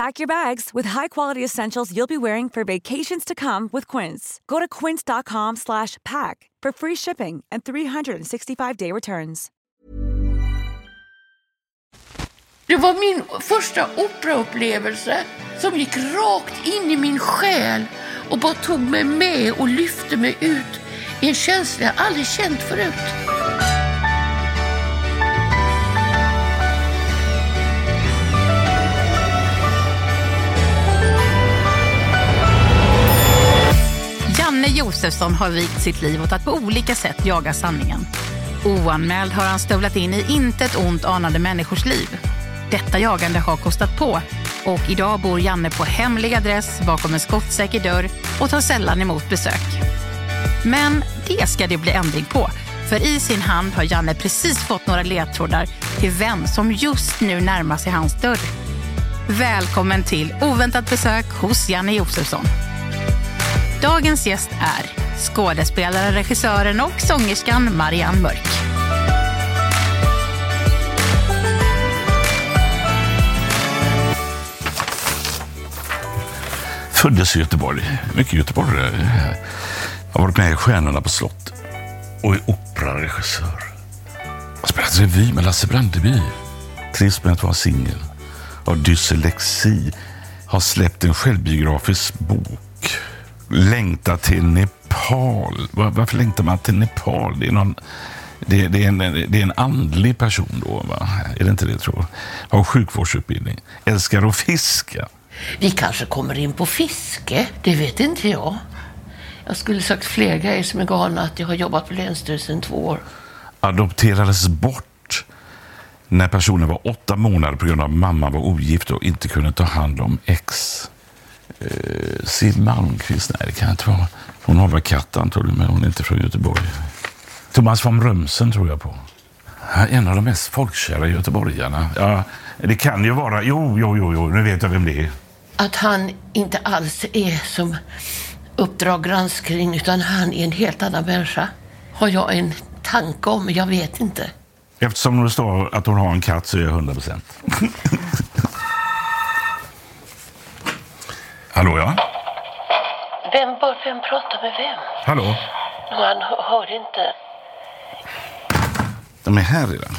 Pack your bags with high-quality essentials you'll be wearing for vacations to come with Quince. Go to quince.com slash pack for free shipping and 365-day returns. Det var min första operaupplevelse som gick rakt in i min själ och bara tog mig med och lyfte mig ut i en känsla jag aldrig känt förut. Janne Josefsson har vikt sitt liv åt att på olika sätt jaga sanningen. Oanmäld har han stövlat in i intet ont anande människors liv. Detta jagande har kostat på och idag bor Janne på hemlig adress bakom en skottsäker dörr och tar sällan emot besök. Men det ska det bli ändring på. För i sin hand har Janne precis fått några ledtrådar till vem som just nu närmar sig hans dörr. Välkommen till oväntat besök hos Janne Josefsson. Dagens gäst är skådespelaren, regissören och sångerskan Marianne Mörk. Föddes i Göteborg. Mycket göteborgare. Jag har varit med i Stjärnorna på slott och är operaregissör. Jag har spelat revy med Lasse Brandeby. Trivs med att vara singel. Har dyslexi. Har släppt en självbiografisk bok. Längtar till Nepal. Var- Varför längtar man till Nepal? Det är, någon, det, det är, en, det är en andlig person då, va? Är det inte det, tror jag? Har sjukvårdsutbildning. Älskar att fiska. Vi kanske kommer in på fiske, det vet inte jag. Jag skulle sagt fler grejer som är galna, att jag har jobbat på Länsstyrelsen två år. adopterades bort när personen var åtta månader på grund av att mamma var ogift och inte kunde ta hand om ex. Eh, Siw Malmkvist? Nej, det kan inte vara. Hon har väl katt antagligen, men hon är inte från Göteborg. Thomas von Römsen tror jag på. En av de mest folkkära göteborgarna. Ja, det kan ju vara... Jo, jo, jo, jo, nu vet jag vem det är. Att han inte alls är som Uppdrag granskning, utan han är en helt annan människa. Har jag en tanke om, men jag vet inte. Eftersom det står att hon har en katt så är jag 100 procent. Hallå, ja? Vem, vem pratar med vem? Hallå? Han hör inte. De är här redan.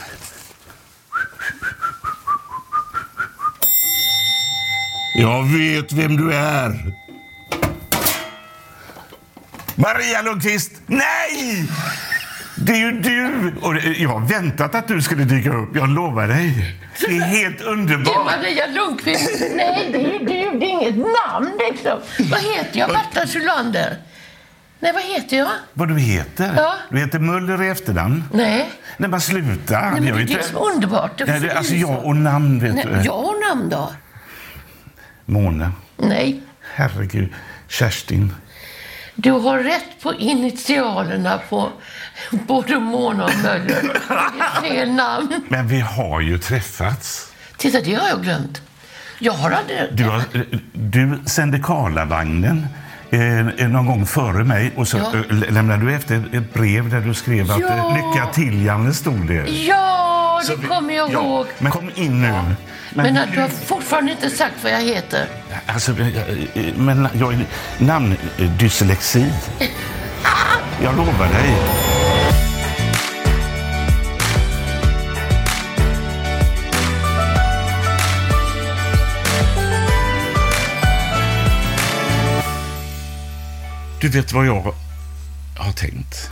Jag vet vem du är. Maria Lundqvist! Nej! Det är ju du! Och jag har väntat att du skulle dyka upp. Jag lovar dig. Det är helt Det är underbart. Maria Lundqvist. Nej, det är, det är, det är inget namn liksom. Vad heter jag? Marta Sulander? Nej, vad heter jag? Vad du heter? Ja. Du heter Muller i efternamn. Nej. Nej, men sluta. Nej, men Jag det det är underbart. Det Nej, det, alltså jag så. och namn, vet Nej, du. jag har namn då? Måne. Nej. Herregud. Kerstin. Du har rätt på initialerna på både Mona och Möller. Det är fel namn. Men vi har ju träffats. Titta, det har jag glömt. Jag har aldrig... Du, har, du sände Karlavagnen eh, någon gång före mig och så Ja. eh, lämnade du efter ett- brev där du skrev att Ja. eh, lycka till Janne stod det. Ja, Så det vi- kommer jag ja, ihåg. Men kom in nu. Men att du har fortfarande inte sagt vad jag heter. Alltså, eh, eh, men jag är namndyslexi. Jag lovar dig. Du vet vad jag har tänkt?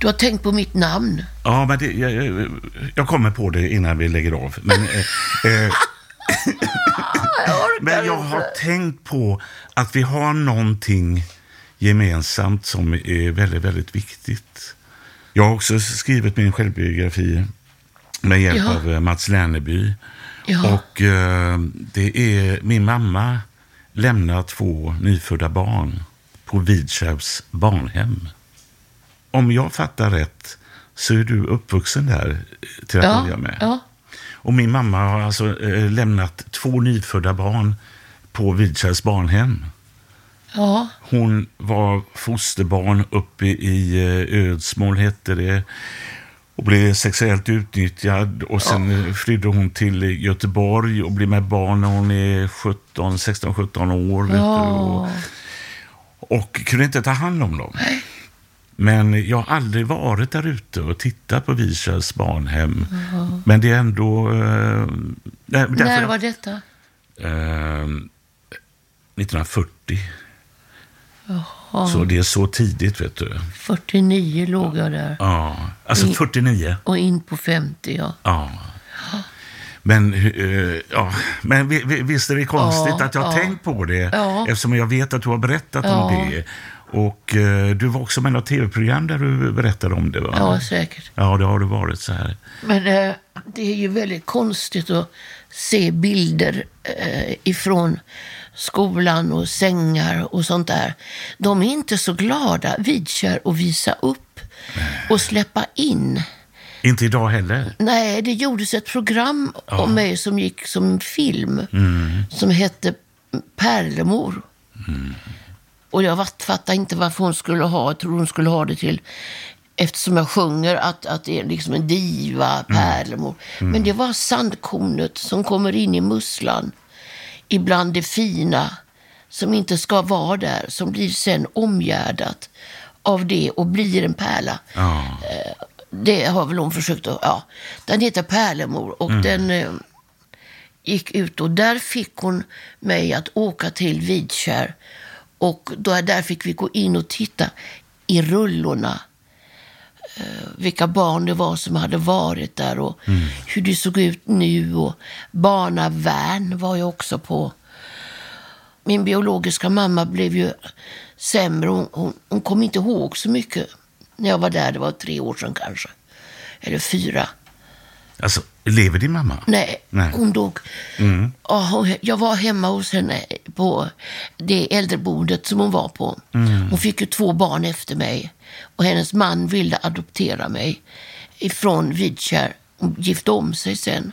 Du har tänkt på mitt namn. Ja, men det, jag, jag- jag kommer på det innan vi lägger av. Men, eh, eh, men jag har tänkt på att vi har någonting gemensamt som är väldigt, väldigt viktigt. Jag har också skrivit min självbiografi med hjälp Ja. av eh, Mats Lerneby. Ja. Och eh, det är min mamma lämnar två nyfödda barn på Vidskärps barnhem. Om jag fattar rätt så är du uppvuxen där till att Ja, börja med. ja. Och min mamma har alltså eh, lämnat två nyfödda barn på Vidskärps barnhem. Ja, Hon var fosterbarn uppe i eh, Ödsmål, hette det. Och blev sexuellt utnyttjad. Och sen eh, flydde hon till Göteborg och blev med barn när hon är 17, 16, 17 år. Du, och, kunde inte ta hand om dem. Men jag har aldrig varit där ute och tittat på Vischers barnhem. Men det är ändå... Eh, när var detta? Eh, 1940. Så det är så tidigt, vet du. 49 låg jag där. Ja, alltså I- 49. Och in på 50, ja. Ja. Men, eh, ja. Men vi- vi- visst är det konstigt Ja, att jag har ja. tänkt på det Ja. eftersom jag vet att du har berättat om det. Och eh, du var också med i något tv-program där du berättade om det, va? Ja, säkert. Ja, det har du varit så här. Men eh, det är ju väldigt konstigt att se bilder ifrån skolan och sängar och sånt där. De är inte så glada, Vidkär, att visa upp och släppa in. Inte idag heller. Nej, det gjordes ett program om mig som gick som film som hette Pärlemor. Och jag fatt- fattade inte varför hon skulle ha, jag tror hon skulle ha det till Eftersom jag sjunger att, att det är liksom en diva, pärlemor. Men det var sandkornet som kommer in i musslan. Ibland det fina som inte ska vara där. Som blir sen omgärdat av det och blir en pärla. Ja. Det har väl hon försökt att, ja. Den heter Pärlemor och den eh, gick ut och där fick hon mig att åka till Vidkär. Och då, där fick vi gå in och titta i rullorna. Eh, vilka barn det var som hade varit där och hur det såg ut nu. Och barnavärn var jag också på. Min biologiska mamma blev ju sämre. Hon, hon, hon kom inte ihåg så mycket när jag var där. Det var tre år sedan kanske. Eller fyra. Alltså, lever din mamma? Nej, Nej. hon dog. Ja, hon, jag var hemma hos henne på det äldreboendet som hon var på. Hon fick ju två barn efter mig. Och hennes man ville adoptera mig ifrån Vidkär. Hon gifte om sig sen.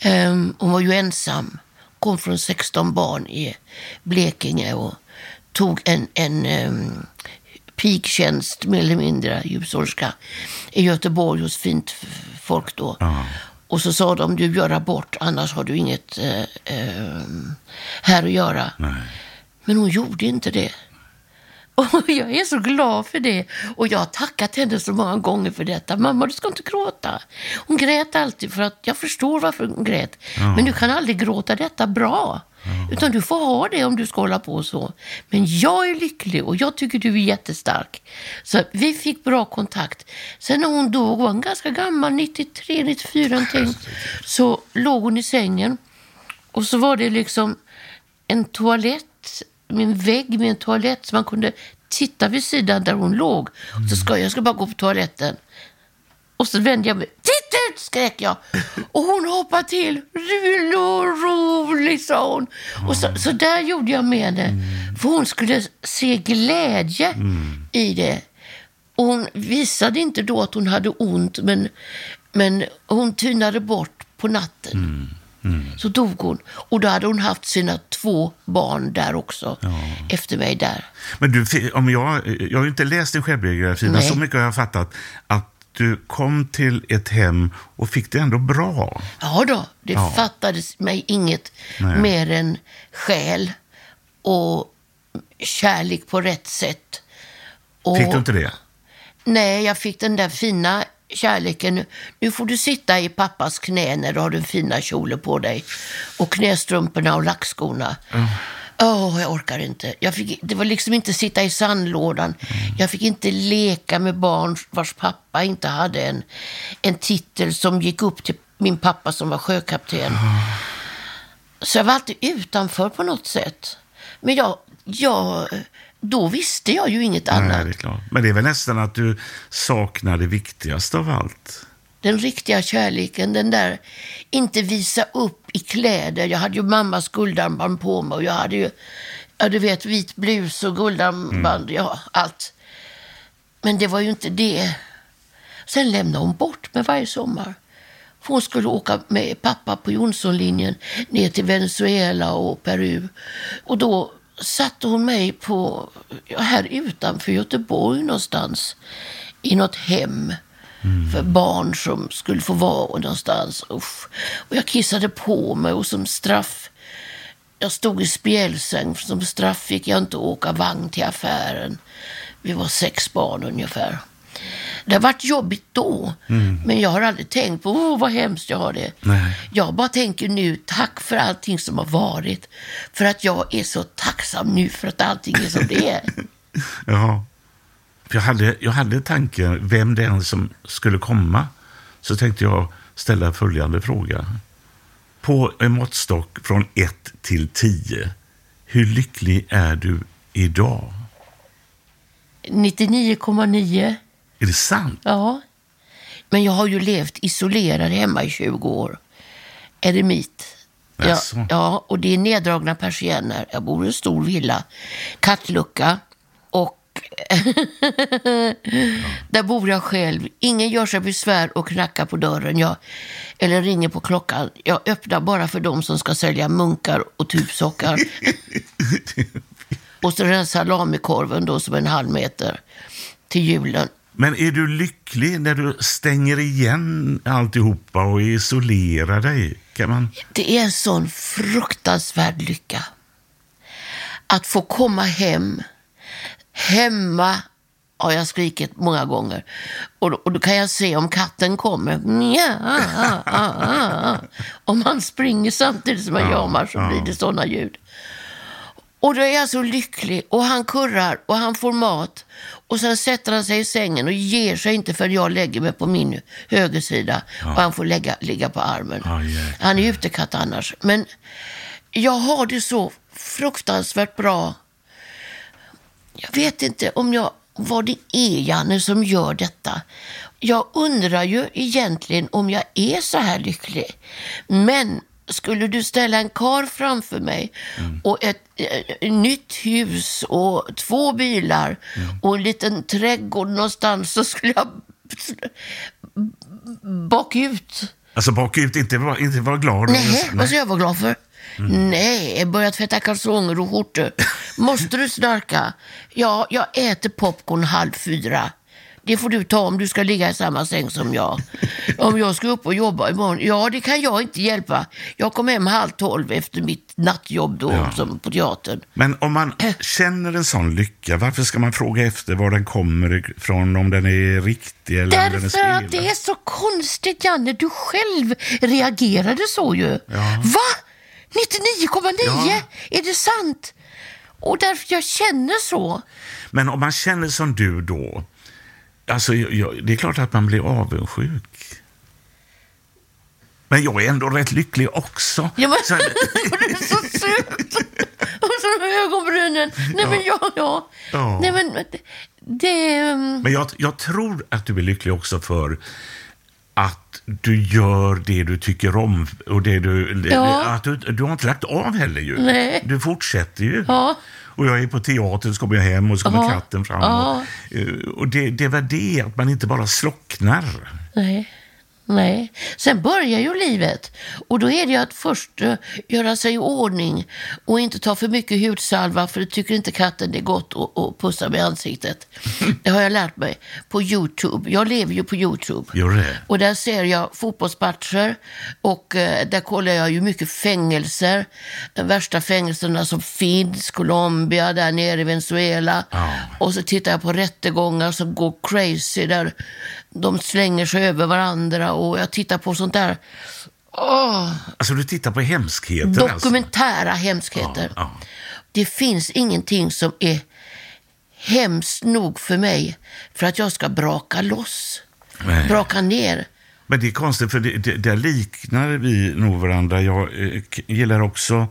Ehm, hon var ju ensam. Kom från 16 barn i Blekinge och tog en, en um, piktjänst, mer eller mindre, ljushårska, i Göteborg hos fint folk då. Och så sa de, du gör abort, annars har du inget eh, eh, här att göra. Men hon gjorde inte det. Och jag är så glad för det. Och jag har tackat henne så många gånger för detta. Mamma, du ska inte gråta. Hon grät alltid för att jag förstår varför hon grät. Men du kan aldrig gråta detta bra. Utan du får ha det om du ska hålla på så. Men jag är lycklig och jag tycker du är jättestark. Så vi fick bra kontakt. Sen när hon dog, var hon ganska gammal, 93, 94 någonting. Så låg hon i sängen. Och så var det liksom en toalett, en vägg med en toalett så man kunde titta vid sidan där hon låg. Och så ska jag ska bara gå på toaletten. Och så vände jag mig. Titta ut! skrek jag. Och hon hoppade till. Rulo, rolig, sa hon. Och så, så där gjorde jag med henne. För hon skulle se glädje i det. Och hon visade inte då att hon hade ont, men, men hon tynade bort på natten. Så dog hon. Och då hade hon haft sina två barn där också, efter mig där. Men du, om jag, jag har ju inte läst din självbiografi, men så mycket har jag fattat att du kom till ett hem och fick det ändå bra. Ja då, det Ja. fattades mig inget Nej. mer än själ och kärlek på rätt sätt. Och, Fick du inte det? Nej, jag fick den där fina kärleken. Nu- får du sitta i pappas knä när du har den fina kjolen på dig. Och knästrumporna och lackskorna. Åh, jag orkar inte. Jag fick, det var liksom inte sitta i sandlådan. Jag fick inte leka med barn vars pappa inte hade en, en titel som gick upp till min pappa som var sjökapten. Så jag var alltid utanför på något sätt. Men jag, jag, då visste jag ju inget Nej, annat. det är klart. Men det är väl nästan att du saknar det viktigaste av allt. Den riktiga kärleken, den där inte visa upp i kläder. Jag hade ju mammas guldarmband på mig och jag hade ju, ja du vet, vit blus och guldarmband, ja, allt. Men det var ju inte det. Sen lämnade hon bort mig varje sommar. För hon skulle åka med pappa på Jonssonlinjen ner till Venezuela och Peru. Och då satte hon mig på, här utanför Göteborg någonstans, i något hem för barn som skulle få vara någonstans. Usch. Och jag kissade på mig och som straff, jag stod i spjälsäng, som straff fick jag inte åka vagn till affären. Vi var sex barn ungefär. Det har varit jobbigt då, men jag har aldrig tänkt på oh, vad hemskt jag har det. Nej. Jag bara tänker nu, tack för allting som har varit. För att jag är så tacksam nu för att allting är som det är. Ja. För jag hade, jag hade tanken, vem det än som skulle komma, så tänkte jag ställa följande fråga. På en måttstock från 1 till 10, hur lycklig är du idag? 99,9. Är det sant? Ja. Men jag har ju levt isolerad hemma i 20 år. Eremit. Ja, ja, och det är neddragna persienner. Jag bor i en stor villa. Kattlucka. Där bor jag själv. Ingen gör sig besvär och knackar på dörren. Jag, eller ringer på klockan. Jag öppnar bara för dem som ska sälja munkar och tubsockar. och så den här salamikorven då som är en halv meter till julen. Men är du lycklig när du stänger igen alltihopa och isolerar dig? Kan man... Det är en sån fruktansvärd lycka. Att få komma hem. Hemma har jag skrikit många gånger. Och då, och då kan jag se om katten kommer. Nja, ah, ah, ah. Om han springer samtidigt som han jamar så blir det såna ljud. Och då är jag så lycklig och han kurrar och han får mat. Och sen sätter han sig i sängen och ger sig inte förrän jag lägger mig på min högersida. Och han får lägga, ligga på armen. Ja, jäklar. han är utekatt annars. Men jag har det så fruktansvärt bra. Jag vet inte om jag, vad det är, Janne, som gör detta. Jag undrar ju egentligen om jag är så här lycklig. Men skulle du ställa en kar framför mig och ett, eh, nytt hus och två bilar och en liten trädgård någonstans så skulle jag baka ut. Alltså baka ut, inte vara glad. Nej, vad ska jag vara glad för? Nej, börja tvätta kalsonger och skjortor. Måste du snarka? Ja, jag äter popcorn halv fyra. Det får du ta om du ska ligga i samma säng som jag. Om jag ska upp och jobba imorgon? Ja, det kan jag inte hjälpa. Jag kom hem halv tolv efter mitt nattjobb då, som på teatern. Men om man känner en sån lycka, varför ska man fråga efter var den kommer ifrån, om den är riktig eller om den är Därför spelad? att det är så konstigt, Janne. Du själv reagerade så ju. Va? 99,9? Ja. Är det sant? Och därför jag känner så. Men om man känner som du då, alltså jag, jag, det är klart att man blir avundsjuk. Men jag är ändå rätt lycklig också. Ja, men, Så- du är så söt! Och så med ögonbrynen. Nej, men ja, ja. Ja. Nej, men det... det um, Men jag, jag tror att du är lycklig också för att du gör det du tycker om. Och det du, Ja. att du, du har inte lagt av heller ju. Nej. Du fortsätter ju. Ja. Och jag är på teatern, så kommer jag hem och så kommer Ja. katten fram. Och, eh, och det, det var det, att man inte bara slocknar. nej. Nej. Sen börjar ju livet. Och då är det ju att först uh, göra sig i ordning och inte ta för mycket hudsalva för det tycker inte katten det är gott att, pussa med ansiktet. Det har jag lärt mig på YouTube. Jag lever ju på YouTube. Gör det? Och där ser jag fotbollsmatcher och uh, där kollar jag ju mycket fängelser. De värsta fängelserna som finns, Colombia, där nere i Venezuela. Ja. Och så tittar jag på rättegångar som går crazy där de slänger sig över varandra och jag tittar på sånt där. Åh, Alltså du tittar på hemskheter alltså? dokumentära hemskheter. Ja, Det finns ingenting som är hemskt nog för mig för att jag ska braka loss. Nej. Braka ner. Men det är konstigt, för det, det, där liknar vi nog varandra. Jag eh, gillar också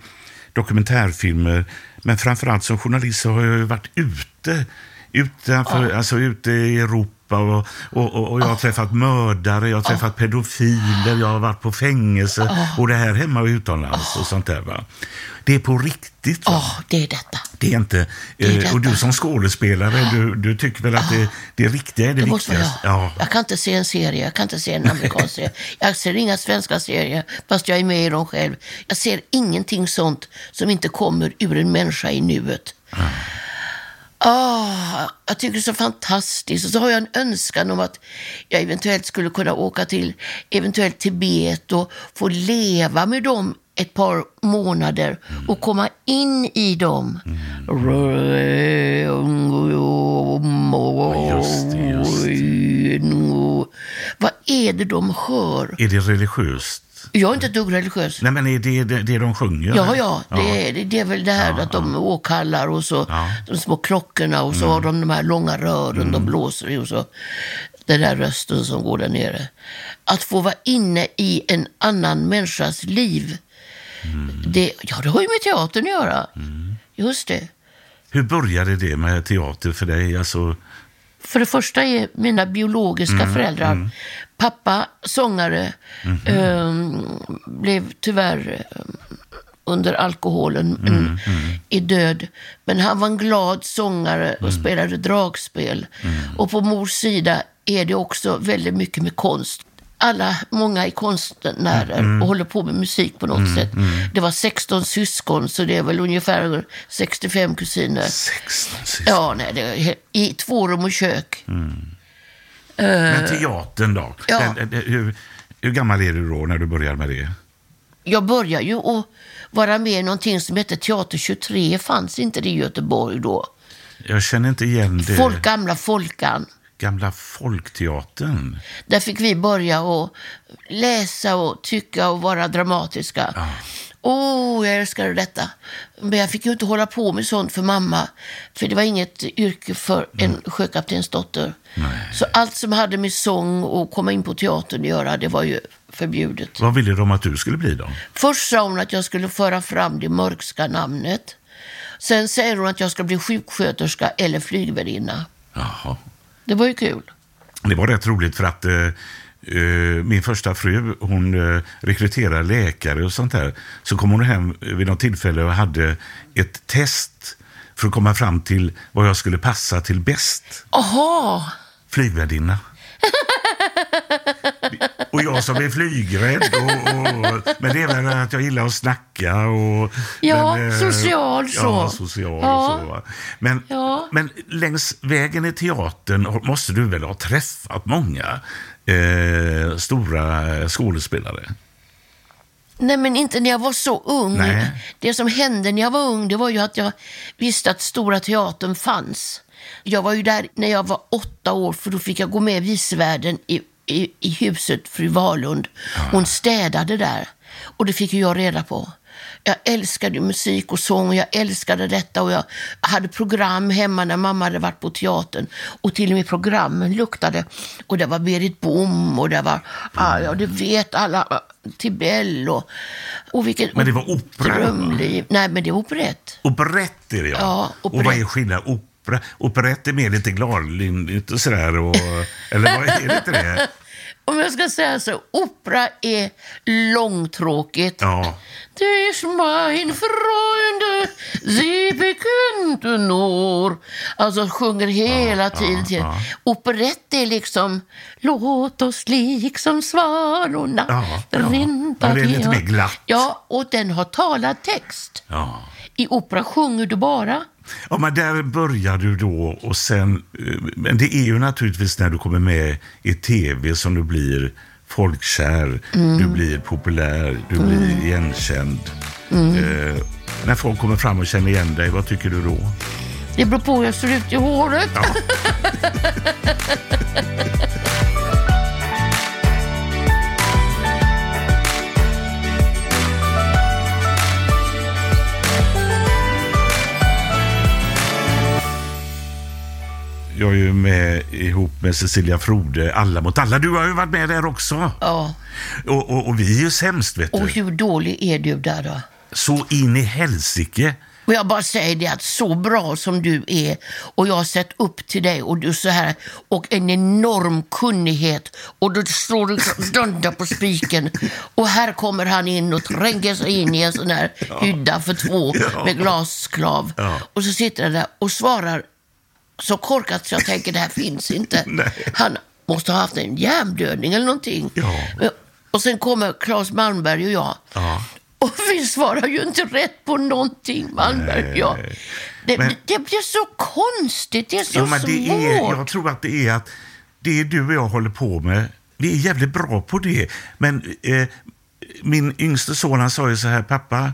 dokumentärfilmer, men framförallt som journalist så har jag ju varit ute, utanför, alltså ute i Europa och, och, och, och jag har träffat mördare, jag har träffat pedofiler, jag har varit på fängelse och det här hemma och utomlands och sånt där. Va? Det är på riktigt. Åh, det är detta. Det är inte... är eh, och du som skådespelare, du, du tycker väl att det, det riktiga är det, Det viktigaste? Ja. Jag kan inte se en serie, jag kan inte se en amerikansk serie. Jag ser inga svenska serier, fast jag är med i dem själv. Jag ser ingenting sånt som inte kommer ur en människa i nuet. Ah, jag tycker det är så fantastiskt. Och så har jag en önskan om att jag eventuellt skulle kunna åka till eventuellt Tibet och få leva med dem ett par månader och komma in i dem. just det, just Vad är det de hör? Är det religiöst? Jag är inte ett dugg religiös. Nej, men är det det, det de sjunger? Ja, ja, det, är, det, är väl det här att de åkallar och så Ja. de små klockorna och så har de de här långa rören de blåser i och så den där rösten som går där nere. Att få vara inne i en annan människas liv, det, ja, det har ju med teatern att göra. Just det. Hur började det med teater för dig? Alltså, För det första är mina biologiska föräldrar. Pappa, sångare, ehm, blev tyvärr ehm, under alkoholen, men är död. Men han var en glad sångare och spelade dragspel. Och på mors sida är det också väldigt mycket med konst. Alla, många är konstnärer och håller på med musik på något sätt. Det var 16 syskon, så det är väl ungefär 65 kusiner. 16 syskon. Ja, nej, det är i två rum och kök. Men teatern då? ja. Den, den, hur, hur gammal är du då när du börjar med det? Jag började ju att vara med i någonting som hette Teater 23. Fanns inte det i Göteborg då? Jag känner inte igen det. Folk, gamla Folkan. Gamla Folkteatern. Där fick vi börja att läsa och tycka och vara dramatiska. Åh, oh, jag älskade detta. Men jag fick ju inte hålla på med sånt för mamma. För det var inget yrke för en sjökaptensdotter. Så allt som hade med sång och komma in på teatern att göra, det var ju förbjudet. Vad ville de att du skulle bli då? Först sa hon att jag skulle föra fram det mörkska namnet. Sen säger hon att jag ska bli sjuksköterska eller flygvärdinna. Jaha. Det var ju kul. Det var rätt roligt för att eh, min första fru, hon eh, rekryterar läkare och sånt där. Så kom hon hem vid något tillfälle och hade ett test för att komma fram till vad jag skulle passa till bäst. Aha, Flygvärdinna. Och jag som är flygrädd. Och, och, men det är väl att jag gillar att snacka. Och, Ja, men, eh, social så. Ja, social Ja. så. Men, Ja. men längs vägen i teatern måste du väl ha träffat många eh, stora skådespelare? Nej, men inte när jag var så ung. Nej. Det som hände när jag var ung, det var ju att jag visste att Stora Teatern fanns. Jag var ju där när jag var åtta år, för då fick jag gå med vicevärden i, i, i huset, fru Wahlund. Hon städade där. Och det fick ju jag reda på. Jag älskade musik och sång och jag älskade detta och jag hade program hemma när mamma hade varit på teatern. Och till och med programmen luktade. Och det var Berit Bom och det var, ah, ja du vet alla, ah, Tibell och, och vilken Men det var opera, drömliv. Nej, men det var operett. Operett är det ja. Ja, Och vad operett. är skillnaden? Opera, operett är mer lite gladlyndigt och sådär. Och, eller vad är det inte det? Om jag ska säga så, opera är långtråkigt. Ja. Ist mein Freunde, sie bekannten nur. Alltså sjunger hela tiden. till. Operett är liksom, låt oss liksom svanorna Ja, ja. rinta Ja, det är lite ner." mer glatt. Ja, och den har talad text. Ja. I opera sjunger du bara. Ja, men där börjar du då och sen... eh, Men det är ju naturligtvis när du kommer med i tv som du blir folkkär, Mm. du blir populär, du blir igenkänd. Mm. Eh, när folk kommer fram och känner igen dig, vad tycker du då? Det beror på hur jag ser ut i håret. Jag är ju med ihop med Cecilia Frode, Alla mot alla. Du har ju varit med där också. Ja. Och, och, och vi är ju sämst, vet Och du. hur dålig är du där då? Så in i helsike. Och jag bara säger det att så bra som du är och jag har sett upp till dig och du så här och en enorm kunnighet och då slår du dundar på spiken och här kommer han in och tränger sig in i en sån här hydda för två med glassklav och så sitter han där och svarar så korkat så jag tänker det här finns inte. Han måste ha haft en hjärndödning eller någonting. Ja. Och sen kommer Claes Malmberg och jag. Ja. Och vi svarar ju inte rätt på någonting, Malmberg och jag. Det, Men- det blir så konstigt, det är så Ja, men det är, svårt. jag tror att det är att det du och jag håller på med, vi är jävligt bra på det. Men eh, min yngste son han sa ju så här, pappa,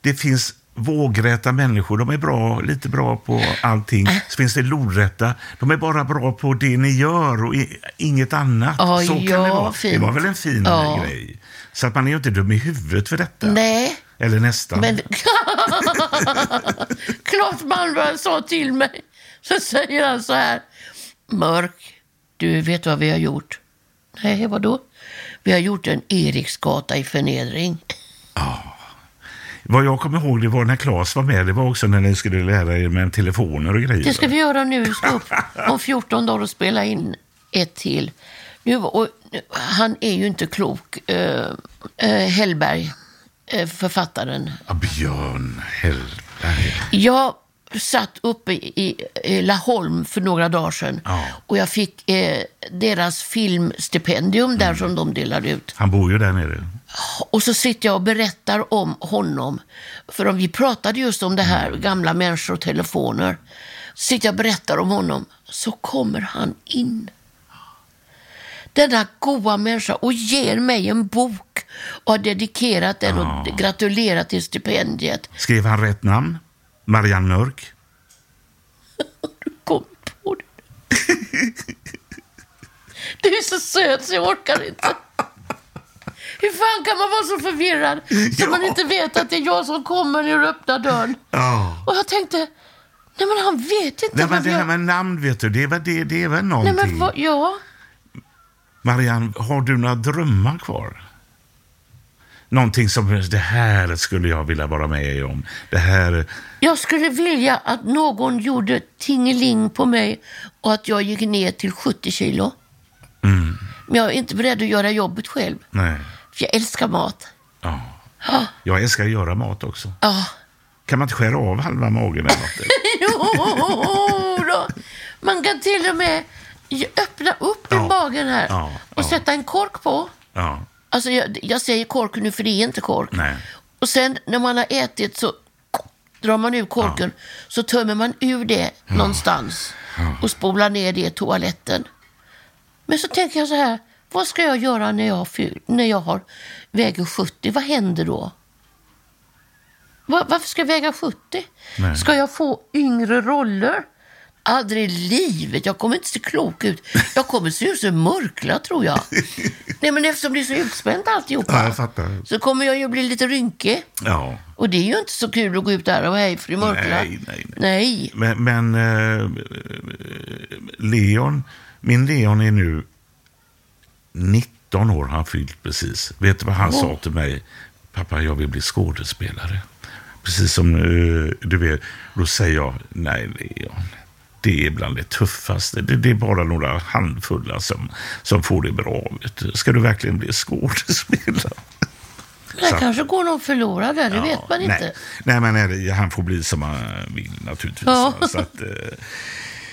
det finns vågräta människor, de är bra, lite bra på allting. Så finns det lodrätta, de är bara bra på det ni gör och inget annat. Ja, så kan ja, det vara. fint. Det var väl en fin Ja. grej. Så att man är ju inte dum i huvudet för detta. Nej, Eller nästan. men Claes Malmberg sa till mig, så säger han så här, Mörk, du vet vad vi har gjort? Nej, vadå? Vi har gjort en Eriksgata i förnedring. Vad jag kommer ihåg det var när Claes var med, det var också när ni skulle lära er med telefoner och grejer. Det ska vi göra nu. Vi ska upp om 14 dagar och spela in ett till. Nu, och, han är ju inte klok, eh, eh, Hellberg, eh, författaren. Ja, Björn Hellberg. Jag satt uppe i, i Laholm för några dagar sedan Ja. och jag fick deras filmstipendium där som de delar ut. Han bor ju där nere. Och så sitter jag och berättar om honom. För om vi pratade just om det här, gamla människor och telefoner. Så sitter jag och berättar om honom, så kommer han in. Denna goa människa och ger mig en bok och har dedikerat den och gratulerat till stipendiet. Skrev han rätt namn? Marianne Mörk? Kom på det. Du är så söt så jag orkar inte. Hur fan kan man vara så förvirrad så Ja. man inte vet att det är jag som kommer när du öppnar dörren? Ja. Och jag tänkte, nej men han vet inte Nej, men det här med namn, vet du, det är väl, det, det är väl Nej någonting. men vad, ja. Marianne, har du några drömmar kvar? Någonting som, det här skulle jag vilja vara med om. Det här, Jag skulle vilja att någon gjorde tingeling på mig och att jag gick ner till 70 kilo. Mm. Men jag är inte beredd att göra jobbet själv. nej. Jag älskar mat. Ja. Jag älskar att göra mat också. Ja. Kan man inte skära av halva magen eller något? Jo då. Man kan till och med öppna upp i Ja. magen här Ja, och ja. sätta en kork på. Ja. Alltså jag, jag säger kork nu för det är inte kork. Nej. Och sen när man har ätit så drar man ur korken så tömmer man ur det någonstans och spolar ner det i toaletten. Men så tänker jag så här, vad ska jag göra när jag, fyll, när jag har, väger 70? Vad händer då? Va- varför ska jag väga 70? Nej. Ska jag få yngre roller? Aldrig i livet. Jag kommer inte se klok ut. Jag kommer se ut som Mörkla, tror jag. Nej, men eftersom det är så utspänt alltihopa Ja, så kommer jag ju bli lite rynkig. Ja. Och det är ju inte så kul att gå ut där och hej fru Mörkla. Nej, nej, nej. nej. Men, men eh, Leon, min Leon är nu 19 år, har han fyllt precis. Vet du vad han sa till mig? Pappa, jag vill bli skådespelare. Precis som eh, du vet. Då säger jag, nej Leon, det är bland det tuffaste. Det, det är bara några handfulla som, som får det bra. Vet. Ska du verkligen bli skådespelare? Det kanske går någon förlorad där, det vet man inte. Nej, nej men nej, han får bli som han vill naturligtvis. Ja. Så att, eh,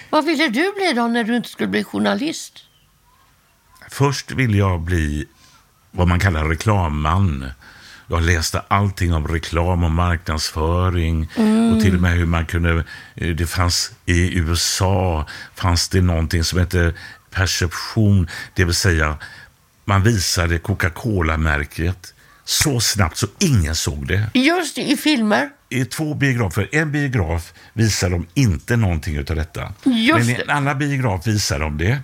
Vad ville du bli då när du inte skulle bli journalist? Först ville jag bli vad man kallar reklamman. Jag läste allting om reklam och marknadsföring och till och med hur man kunde... Eh, det fanns i USA fanns det någonting som hette perception, det vill säga man visade Coca-Cola-märket så snabbt så ingen såg det. Just det, i filmer i två biografer. En biograf visar de inte någonting utav detta. Just men i en annan biograf visar de det.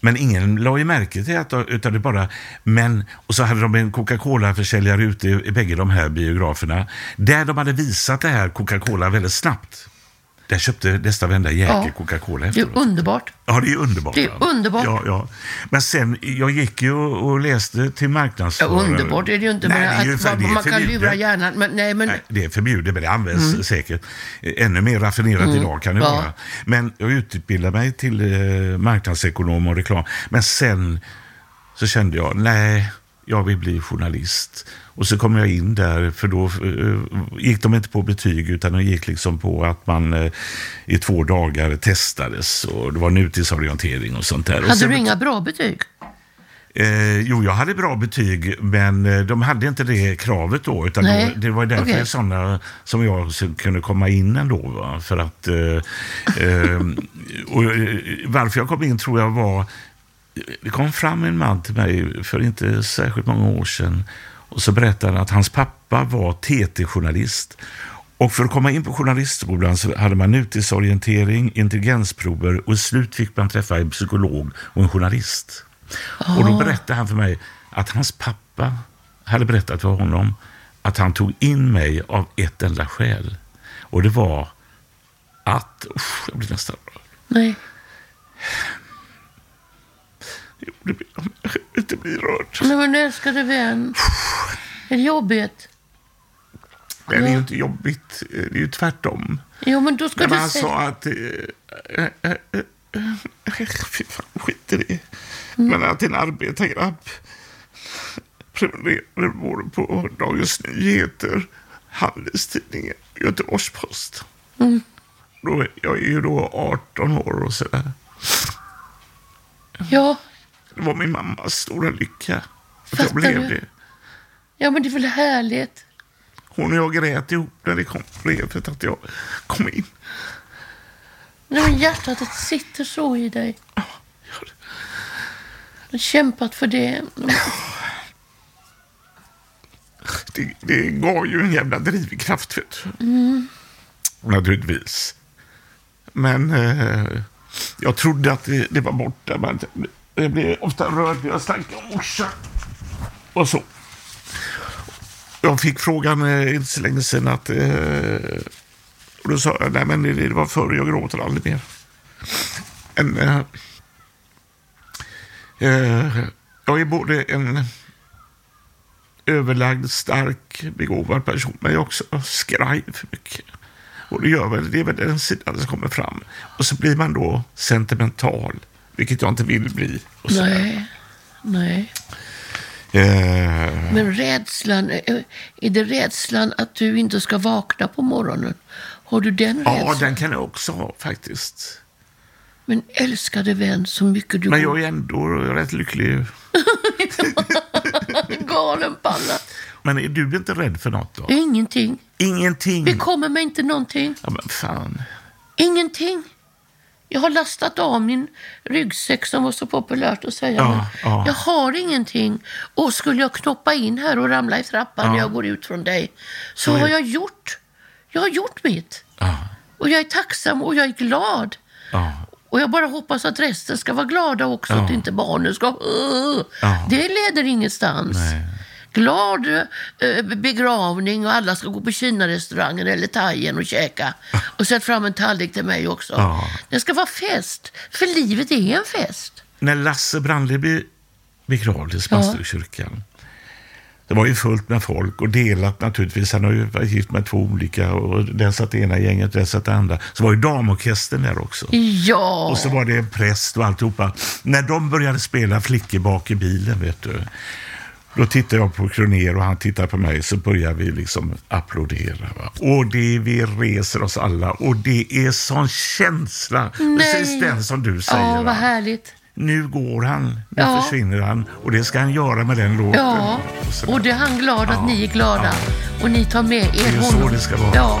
Men ingen la ju märke till att utan det bara... Men, och så hade de en Coca-Cola-försäljare ute i, i bägge de här biograferna. Där de hade visat det här Coca-Cola väldigt snabbt. Där köpte nästan varenda jäkel Ja. Coca-Cola Det är efteråt. underbart. Ja, det är underbart. Det är va? underbart. Ja, ja. Men sen, jag gick ju och, läste till Ja, marknadsförare. underbart är det ju inte. Nej, men det är ju att, för- det man kan lura hjärnan. Men, nej, men, Nej, det är förbjudet, men det används säkert. Eh, Ännu mer raffinerat idag kan det Ja. vara. Men jag utbildade mig till eh, marknadsekonom och reklam. Men sen så kände jag, nej, jag vill bli journalist. Och så kom jag in där, för då eh, gick de inte på betyg, utan de gick liksom på att man eh, i två dagar testades. Och det var nutidsorientering och sånt där. hade sen, du inga bra betyg? Eh, jo, jag hade bra betyg, men eh, de hade inte det kravet då. Utan Nej, då, det var därför okej. sådana som jag kunde komma in ändå. Va? För att, eh, eh, och, varför jag kom in tror jag var... Det kom fram en man till mig för inte särskilt många år sedan och så berättade han att hans pappa var TT-journalist. Och för att komma in på journalistskolan så hade man nutidsorientering, intelligensprover och i slut fick man träffa en psykolog och en journalist. Och då berättade han för mig att hans pappa hade berättat för honom att han tog in mig av ett enda skäl. Och det var att... Usch, jag blir nästan rörd. Nej. Jo, det blir, jag vill inte bli rörd. Men älskade vän. Är det jobbigt? Det är ju inte jobbigt. Det är ju tvärtom. Jo, men då ska Men du han säga... att... eh, eh, eh, Fy fan, skit i det. Men att en arbetargrabb prenumererar på Dagens Nyheter, Handelstidningen, Göteborgs-Post. Då, jag är ju då 18 år och sådär. Ja. Det var min mammas stora lycka. Att Fattar jag blev du? det. ja, men det är väl härligt? Hon och jag grät ihop när det kom brevet att jag kom in. Nej, men hjärtat sitter så i dig. gör det. Du har kämpat för det. Det, det gav ju en jävla drivkraft, vet du. Naturligtvis. Men eh, jag trodde att det, det var borta. Men jag blir ofta rörd när jag snackar om morsan. Och så. Jag fick frågan eh, inte så länge sedan att... Eh, och då sa jag, nej men det, det var förr, jag gråter aldrig mer. En, eh, eh, jag är både en överlagd, stark, begåvad person, men jag är också skraj för mycket. Och det, gör väl, det är väl den sidan som kommer fram. Och så blir man då sentimental, vilket jag inte vill bli. Nej. Nej. Eh, Men rädslan, är är det rädslan att du inte ska vakna på morgonen? Har du den rädslan? ja, den kan jag också ha faktiskt. Men älskade vän, så mycket du Men jag är ändå rätt lycklig. galen palla. Men är du inte rädd för något då? Ingenting. Ingenting? Det kommer mig inte någonting. Ja, men fan. Ingenting. Jag har lastat av min ryggsäck som var så populärt att säga. Ja, ja. Jag har ingenting. Och skulle jag knoppa in här och ramla i trappan Ja. när jag går ut från dig så har jag gjort. Jag har gjort mitt. Och jag är tacksam och jag är glad. Och jag bara hoppas att resten ska vara glada också, att inte barnen ska... Uh. Det leder ingenstans. Nej. Glad eh, begravning och alla ska gå på Kina-restaurangen eller thaien och käka. Och sätt fram en tallrik till mig också. Ja. Det ska vara fest, för livet är en fest. När Lasse Brandli blev begravd i Smastukyrkan Det var ju fullt med folk och delat naturligtvis. Han har ju varit gift med två olika och den satt ena gänget, den satt det andra. Så var ju damorkestern där också. Ja. Och så var det en präst och alltihopa. När de började spela Flickor bak i bilen, vet du. Då tittar jag på Kroner och han tittar på mig så börjar vi liksom applådera. Va? Och det vi reser oss alla och det är sån känsla. Nej. Precis den som du säger. Ja, va? vad härligt. Nu går han, nu Ja. försvinner han och det ska han göra med den låten. Ja, sådär. och det är han glad att Ja, ni är glada. Och ni tar med er Det är ju så honom. det ska vara. Ja.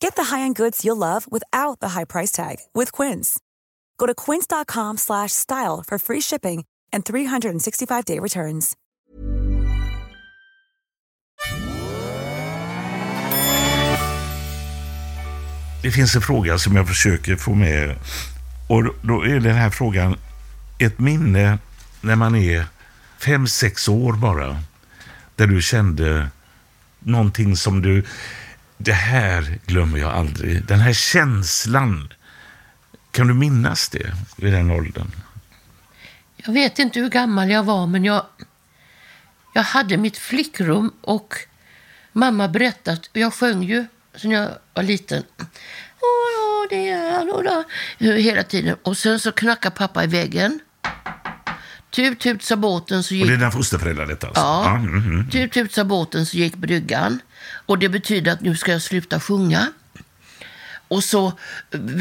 Get the high-end goods you'll love without the high price tag with Quince. Go to quince.com slash style for free shipping and 365-day returns. Det finns en fråga som jag försöker få med. Och då är den här frågan ett minne när man är fem, sex år bara. Där du kände någonting som du, det här glömmer jag aldrig. Den här känslan. Kan du minnas det vid den åldern? Jag vet inte hur gammal jag var, men jag, jag hade mitt flickrum och mamma berättat, jag sjöng ju sen jag var liten. Åh, det är då. Hela tiden. Och sen så knackade pappa i väggen. Tut, tut, sa båten så Och gick... det är dina föräldrar detta alltså? Ja. mm, mm. Tut, tut, sa båten så gick bryggan. Och det betyder att nu ska jag sluta sjunga. Och så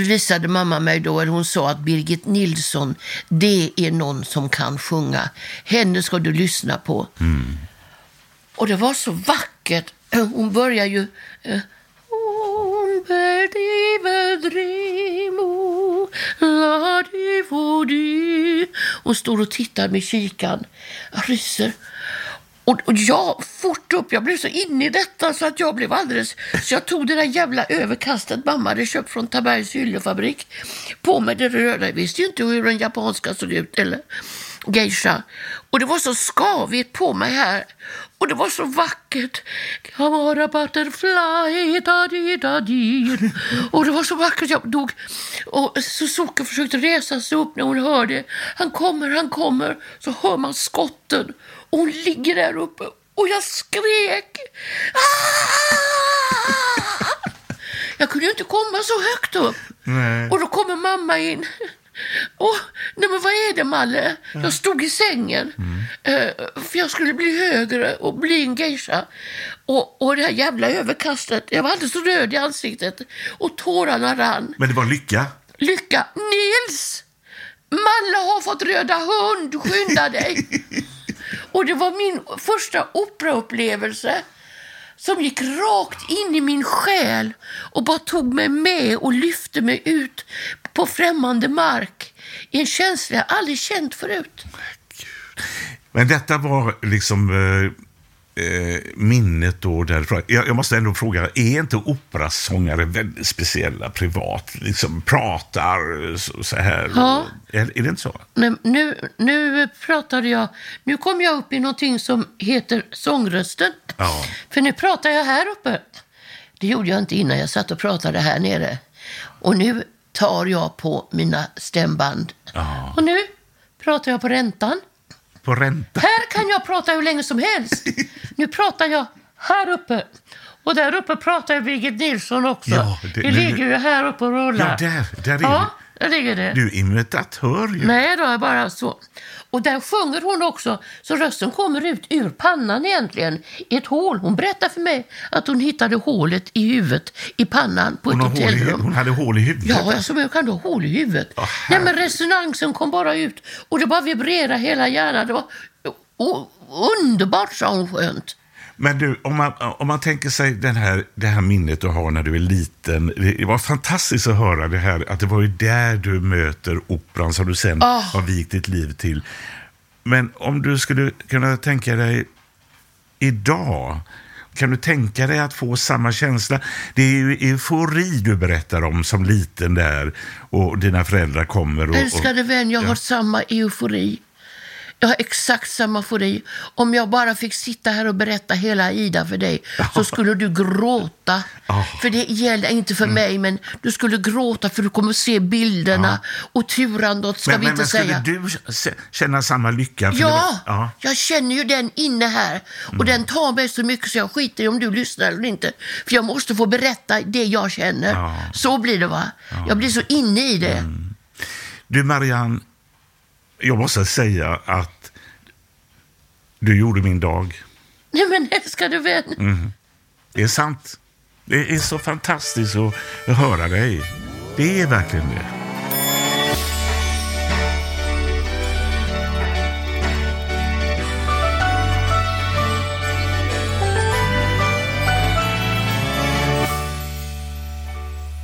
visade mamma mig då, eller hon sa att Birgit Nilsson, det är någon som kan sjunga. Henne ska du lyssna på. Och det var så vackert. Hon börjar ju... eh, Hon bedriver la di. Hon står och tittar med kikan. Jag ryser. Och, och jag fort upp, jag blev så inne i detta så att jag blev alldeles... Så jag tog det där jävla överkastet mamma hade köpt från Tabergs hyllefabrik på mig det röda. Jag visste ju inte hur den japanska såg ut, eller geisha. Och det var så skavigt på mig här. Och det var så vackert. Kamara butterfly, da di da di. Och det var så vackert. Jag dog. Och Suzuki försökte resa sig upp när hon hörde. Han kommer, han kommer. Så hör man skotten. Och hon ligger där uppe. Och jag skrek. Ah! Jag kunde ju inte komma så högt upp. Nej. Och då kommer mamma in. Och, nej men vad är det Malle? Jag stod i sängen. Eh, för jag skulle bli högre och bli en geisha. Och, och det här jävla överkastet, jag var alldeles röd i ansiktet och tårarna rann. Men det var lycka. Lycka! Nils! Malle har fått röda hund, skynda dig! och det var min första operaupplevelse som gick rakt in i min själ och bara tog mig med och lyfte mig ut på främmande mark i en känsla jag aldrig känt förut. Men detta var liksom eh, eh, minnet då därifrån. Jag, jag måste ändå fråga, är inte operasångare väldigt speciella privat? Liksom pratar så, så här? Ja. Är, är det inte så? Nej, nu, nu pratade jag, nu kom jag upp i någonting som heter sångrösten. Ja. För nu pratar jag här uppe. Det gjorde jag inte innan jag satt och pratade här nere. Och nu tar jag på mina stämband. Ja. Och nu pratar jag på räntan. På ränta? Här kan jag prata hur länge som helst. Nu pratar jag här uppe. Och där uppe pratar jag Birgit Nilsson också. Ja, det, det- det nu- ligger ju här uppe och rullar. Ja, där, där är Ja, där ligger det. Du är imitatör ju. Nej då, jag bara så. Och där sjunger hon också, så rösten kommer ut ur pannan egentligen, i ett hål. Hon berättar för mig att hon hittade hålet i huvudet, i pannan, på Hon, ett hotellrum. hon hade hål i huvudet. Ja, alltså, jag kan då ha hål i huvudet. Åh, Nej, men resonansen kom bara ut och det bara vibrerade hela hjärnan. Det var underbart, sa hon skönt. Men du, om man, om man tänker sig den här, det här minnet du har när du är liten. Det var fantastiskt att höra det här, att det var ju där du möter operan som du sen Ah. har vikt ditt liv till. Men om du skulle kunna tänka dig idag, kan du tänka dig att få samma känsla? Det är ju eufori du berättar om som liten där och dina föräldrar kommer. Och, Älskade vän, jag har samma eufori. Jag har exakt samma eufori. Om jag bara fick sitta här och berätta hela Ida för dig så skulle du gråta. Ja. För det gäller inte för mig, men du skulle gråta för du kommer se bilderna. Och Turandot ska men, vi men, inte men skulle säga. du känna samma lycka? Ja, det ja. jag känner ju den inne här. Och Mm. den tar mig så mycket så jag skiter i om du lyssnar eller inte. För jag måste få berätta det jag känner. Ja. Mm. Så blir det va. Jag blir så inne i det. Du Marianne, jag måste säga att du gjorde min dag. Nej men älskade vän. Mm. Det är sant. Det är så fantastiskt att höra dig. Det är verkligen det.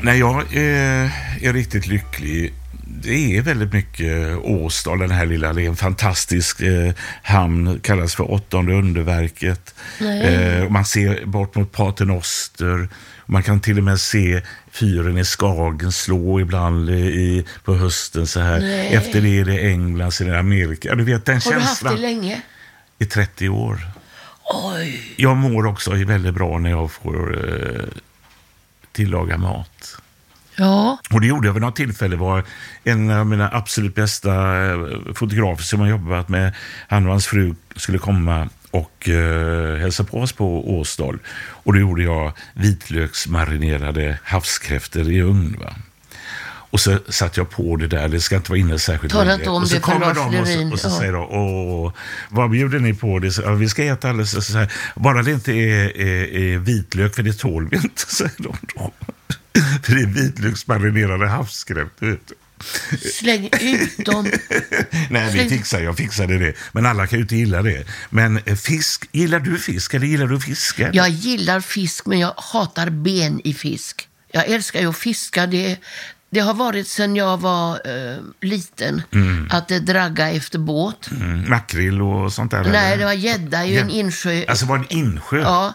När jag är, är riktigt lycklig, det är väldigt mycket Åstad, den här lilla, det är en fantastisk eh, hamn, kallas för åttonde underverket. Eh, man ser bort mot Paternoster, man kan till och med se fyren i Skagen slå ibland i, på hösten så här. Nej. Efter det är det England, sen är det Amerika. Du vet den Har du haft känslan det länge? i 30 år. Oj. Jag mår också väldigt bra när jag får eh, tillaga mat. Ja. Och det gjorde jag vid något tillfälle. var en av mina absolut bästa eh, fotografer som jag jobbat med. Han och hans fru skulle komma och eh, hälsa på oss på Åsdal. Och då gjorde jag vitlöksmarinerade havskräftor i ugn. Va? Och så satte jag på det där, det ska inte vara inne särskilt Tala länge. om och så det kommer de och så, och så ja. säger de, åh, vad bjuder ni på? Det? Så, ja, vi ska äta alldeles så här. Bara det inte är, är, är vitlök, för det tål vi inte, säger de då. För det är vitlöksmarinerade du. Släng ut dem. Nej, vi Släng- fixar, jag fixade det. Men alla kan ju inte gilla det. Men eh, fisk, gillar du fisk eller gillar du fiskar? Jag gillar fisk, men jag hatar ben i fisk. Jag älskar ju att fiska. Det, det har varit sedan jag var eh, liten att det dragga efter båt. Mm, makrill och sånt där? Nej, eller? det var gädda i en insjö. Alltså var det en insjö? Ja,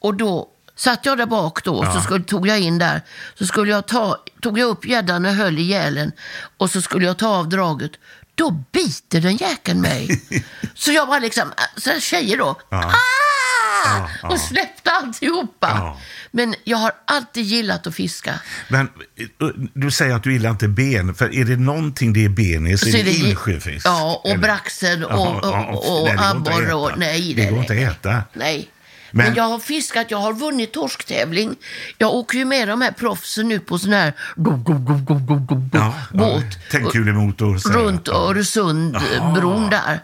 och då satt jag där bak då, så skulle, tog jag in där. Så skulle jag ta, tog jag upp gäddan och höll i gälen och så skulle jag ta av draget. Då biter den jäkeln mig. så jag var liksom, så tjejer då. Ah! Och släppte alltihopa. Ja. Men jag har alltid gillat att fiska. Men eh, du säger att du gillar inte ben. För är det någonting det är ben i så, är det insjöfisk. Ja, och braxen och, Jaha, och, ja, och, abborre. Och, äta. nej, Det går inte att äta. Nej. Men, Men- jag har fiskat, jag har vunnit torskktävling. Jag åker ju med de här proffsen nu på sån här go, go, go, go, go, go, Ja, båt. Tändkulemotor. runt. Öresundbron där.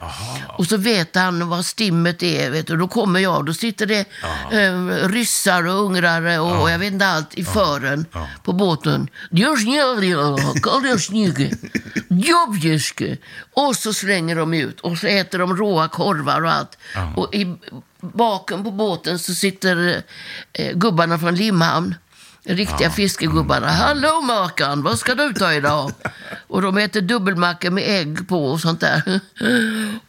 Och så vet han vad stimmet är. Vet du. Då kommer jag, då sitter det eh, ryssar och ungrare och jag vet inte allt i fören på båten. Och så slänger de ut och så äter de råa korvar och allt. Och i baken på båten så sitter eh, gubbarna från Limhamn. Riktiga fiskegubbarna. Hallå Makan, vad ska du ta idag? Och de äter dubbelmacka med ägg på och sånt där.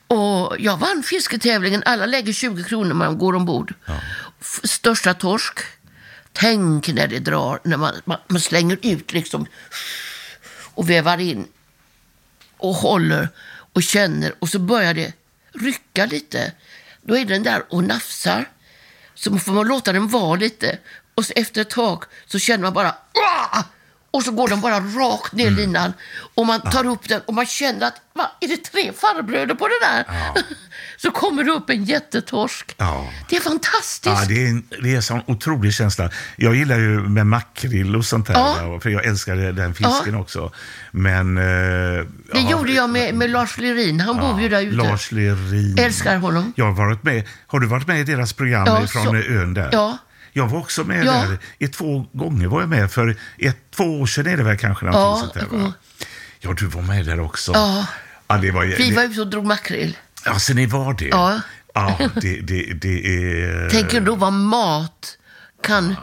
Och jag vann fisketävlingen. Alla lägger 20 kronor när man går ombord. F- Största torsk. Tänk när det drar, när man, man, man slänger ut liksom och vävar in och håller och känner och så börjar det rycka lite. Då är den där och nafsar. Så får man låta den vara lite och så efter ett tag så känner man bara "Ah!" och så går den bara rakt ner Mm. linan och man tar upp den och man känner att va, är det tre farbröder på det där? Så kommer det upp en jättetorsk. Ja. Det är fantastiskt. Ja, det är, en, det är en sån otrolig känsla. Jag gillar ju med makrill och sånt där, Ja. för jag älskar den fisken också. Men... Eh, det ja, gjorde jag med, med Lars Lerin. Han bor ju där ute. Lars Lerin. Älskar honom. Jag har varit med. Har du varit med i deras program Ja, från så- ön där? Ja. Jag var också med Ja. där. I två gånger var jag med. För ett, två år sedan är det väl kanske någonting Ja, sånt där, va? Ja, du var med där också. Ja. Ja, var, Vi var ute och drog makrill. Ja, så ni var det? Ja. Ja, det, det, det är... Tänk då vad mat kan,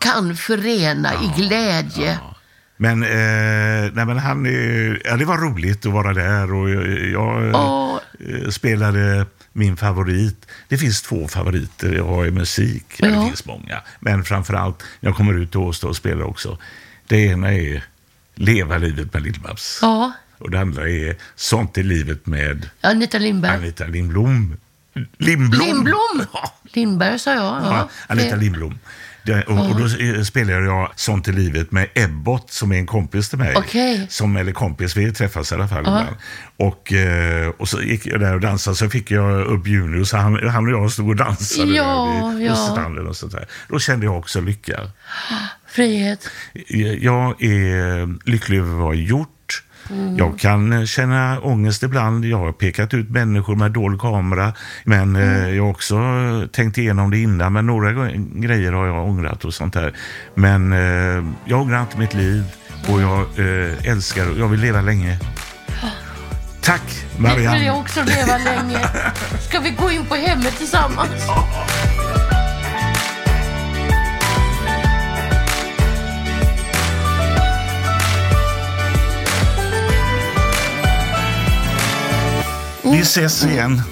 kan förena i glädje. Men, eh, nej, men han, ja, det var roligt att vara där och jag, jag eh, spelade min favorit. Det finns två favoriter jag har i musik. Ja. Det Ja. finns många. Men framförallt, jag kommer ut och står och spelar också. Det ena är Leva livet med Lill-Babs. Ja, Och det andra är Sånt är livet med Anita Lindberg. Anita Lindblom. Lindblom! Lindblom! Ja. Lindberg sa jag. Ja, Ja. Anita Lindblom. Det, och, och då spelade jag Sånt i livet med Ebbot som är en kompis till mig. Okej. Som, eller kompis, vi träffas i alla fall ibland. Och, eh, och så gick jag där och dansade, så fick jag upp Junior, så han, han och jag stod och dansade Ja, där vid ja. och sånt där. Då kände jag också lycka. Frihet. Jag är lycklig över vad jag har Jag kan känna ångest ibland. Jag har pekat ut människor med dold kamera. Men eh, jag har också tänkt igenom det innan. Men några grejer har jag ångrat och sånt där. Men eh, jag ångrar inte mitt liv. Och jag eh, älskar och jag vill leva länge. Tack vill jag Marianne. också leva länge. Ska vi gå in på hemmet tillsammans? Vi ses igen.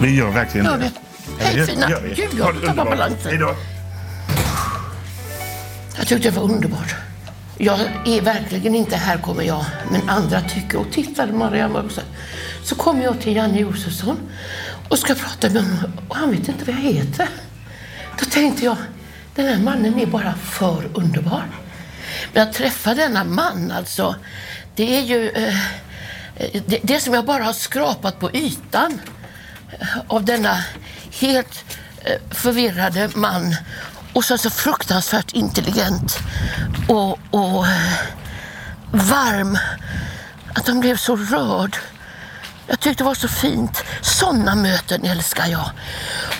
Vi gör verkligen Gör det. Hej fina. Gör vi. Gud, jag tappar underbart. balansen. Hej då. Jag tyckte det var underbart. Jag är verkligen inte här kommer jag, men andra tycker. Och tittade Marianne också. Så kom jag till Janne Josefsson och ska prata med honom och han vet inte vad jag heter. Då tänkte jag, den här mannen är bara för underbar. Men att träffa denna man alltså, det är ju eh, det, det som jag bara har skrapat på ytan av denna helt eh, förvirrade man och så så fruktansvärt intelligent och, och eh, varm. Att han blev så rörd. Jag tyckte det var så fint. Sådana möten älskar jag.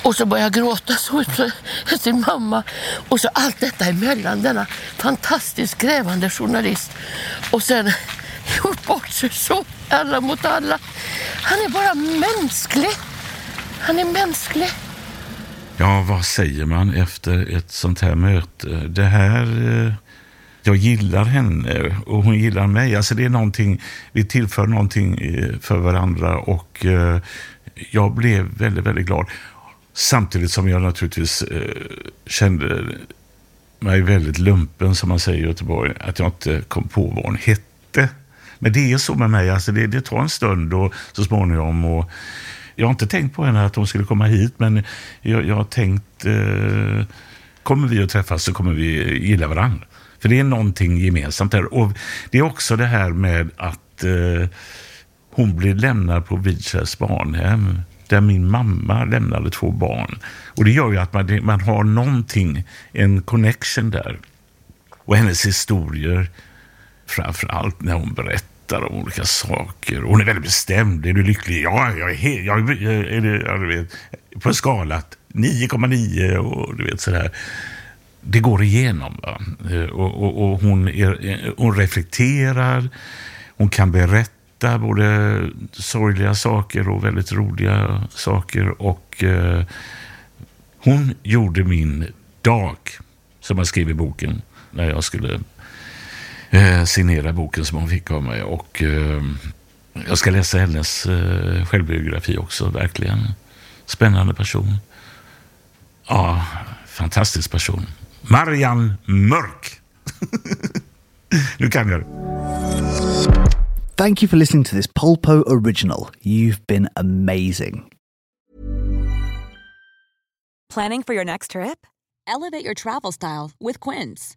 Och så började jag gråta så för sin mamma. Och så allt detta emellan, denna fantastiskt grävande journalist. Och sen gjort bort sig så, alla mot alla. Han är bara mänsklig. Han är mänsklig. Ja, vad säger man efter ett sånt här möte? Det här... Eh, jag gillar henne och hon gillar mig. Alltså det är någonting, vi tillför någonting eh, för varandra och eh, jag blev väldigt, väldigt glad. Samtidigt som jag naturligtvis kände mig väldigt lumpen, som man säger i Göteborg, att jag inte kom på vad hon hette. Men det är så med mig, alltså det, det tar en stund och så småningom. Och jag har inte tänkt på henne att hon skulle komma hit, men jag, jag har tänkt, eh, kommer vi att träffas så kommer vi gilla varandra. För det är någonting gemensamt där. Och det är också det här med att eh, hon blir lämnad på Vidkärrs barnhem där min mamma lämnade två barn. Och Det gör ju att man, man har någonting, en connection där. Och hennes historier, framför allt när hon berättar om olika saker. Hon är väldigt bestämd. Är du lycklig? Ja, jag är, helt, jag är, är, är, du vet, på en skala 9,9 och du vet sådär det går igenom. Eh, och, och, och hon, är, eh, hon reflekterar, hon kan berätta både sorgliga saker och väldigt roliga saker. Och eh, hon gjorde min dag, som jag skrev i boken, när jag skulle eh, signera boken som hon fick av mig. Och eh, jag ska läsa hennes eh, självbiografi också, verkligen. Spännande person. Ja, fantastisk person. Marianne Mörk. nu kan jag Thank you for listening to this Polpo original. You've been amazing. Planning for your next trip? Elevate your travel style with Quince.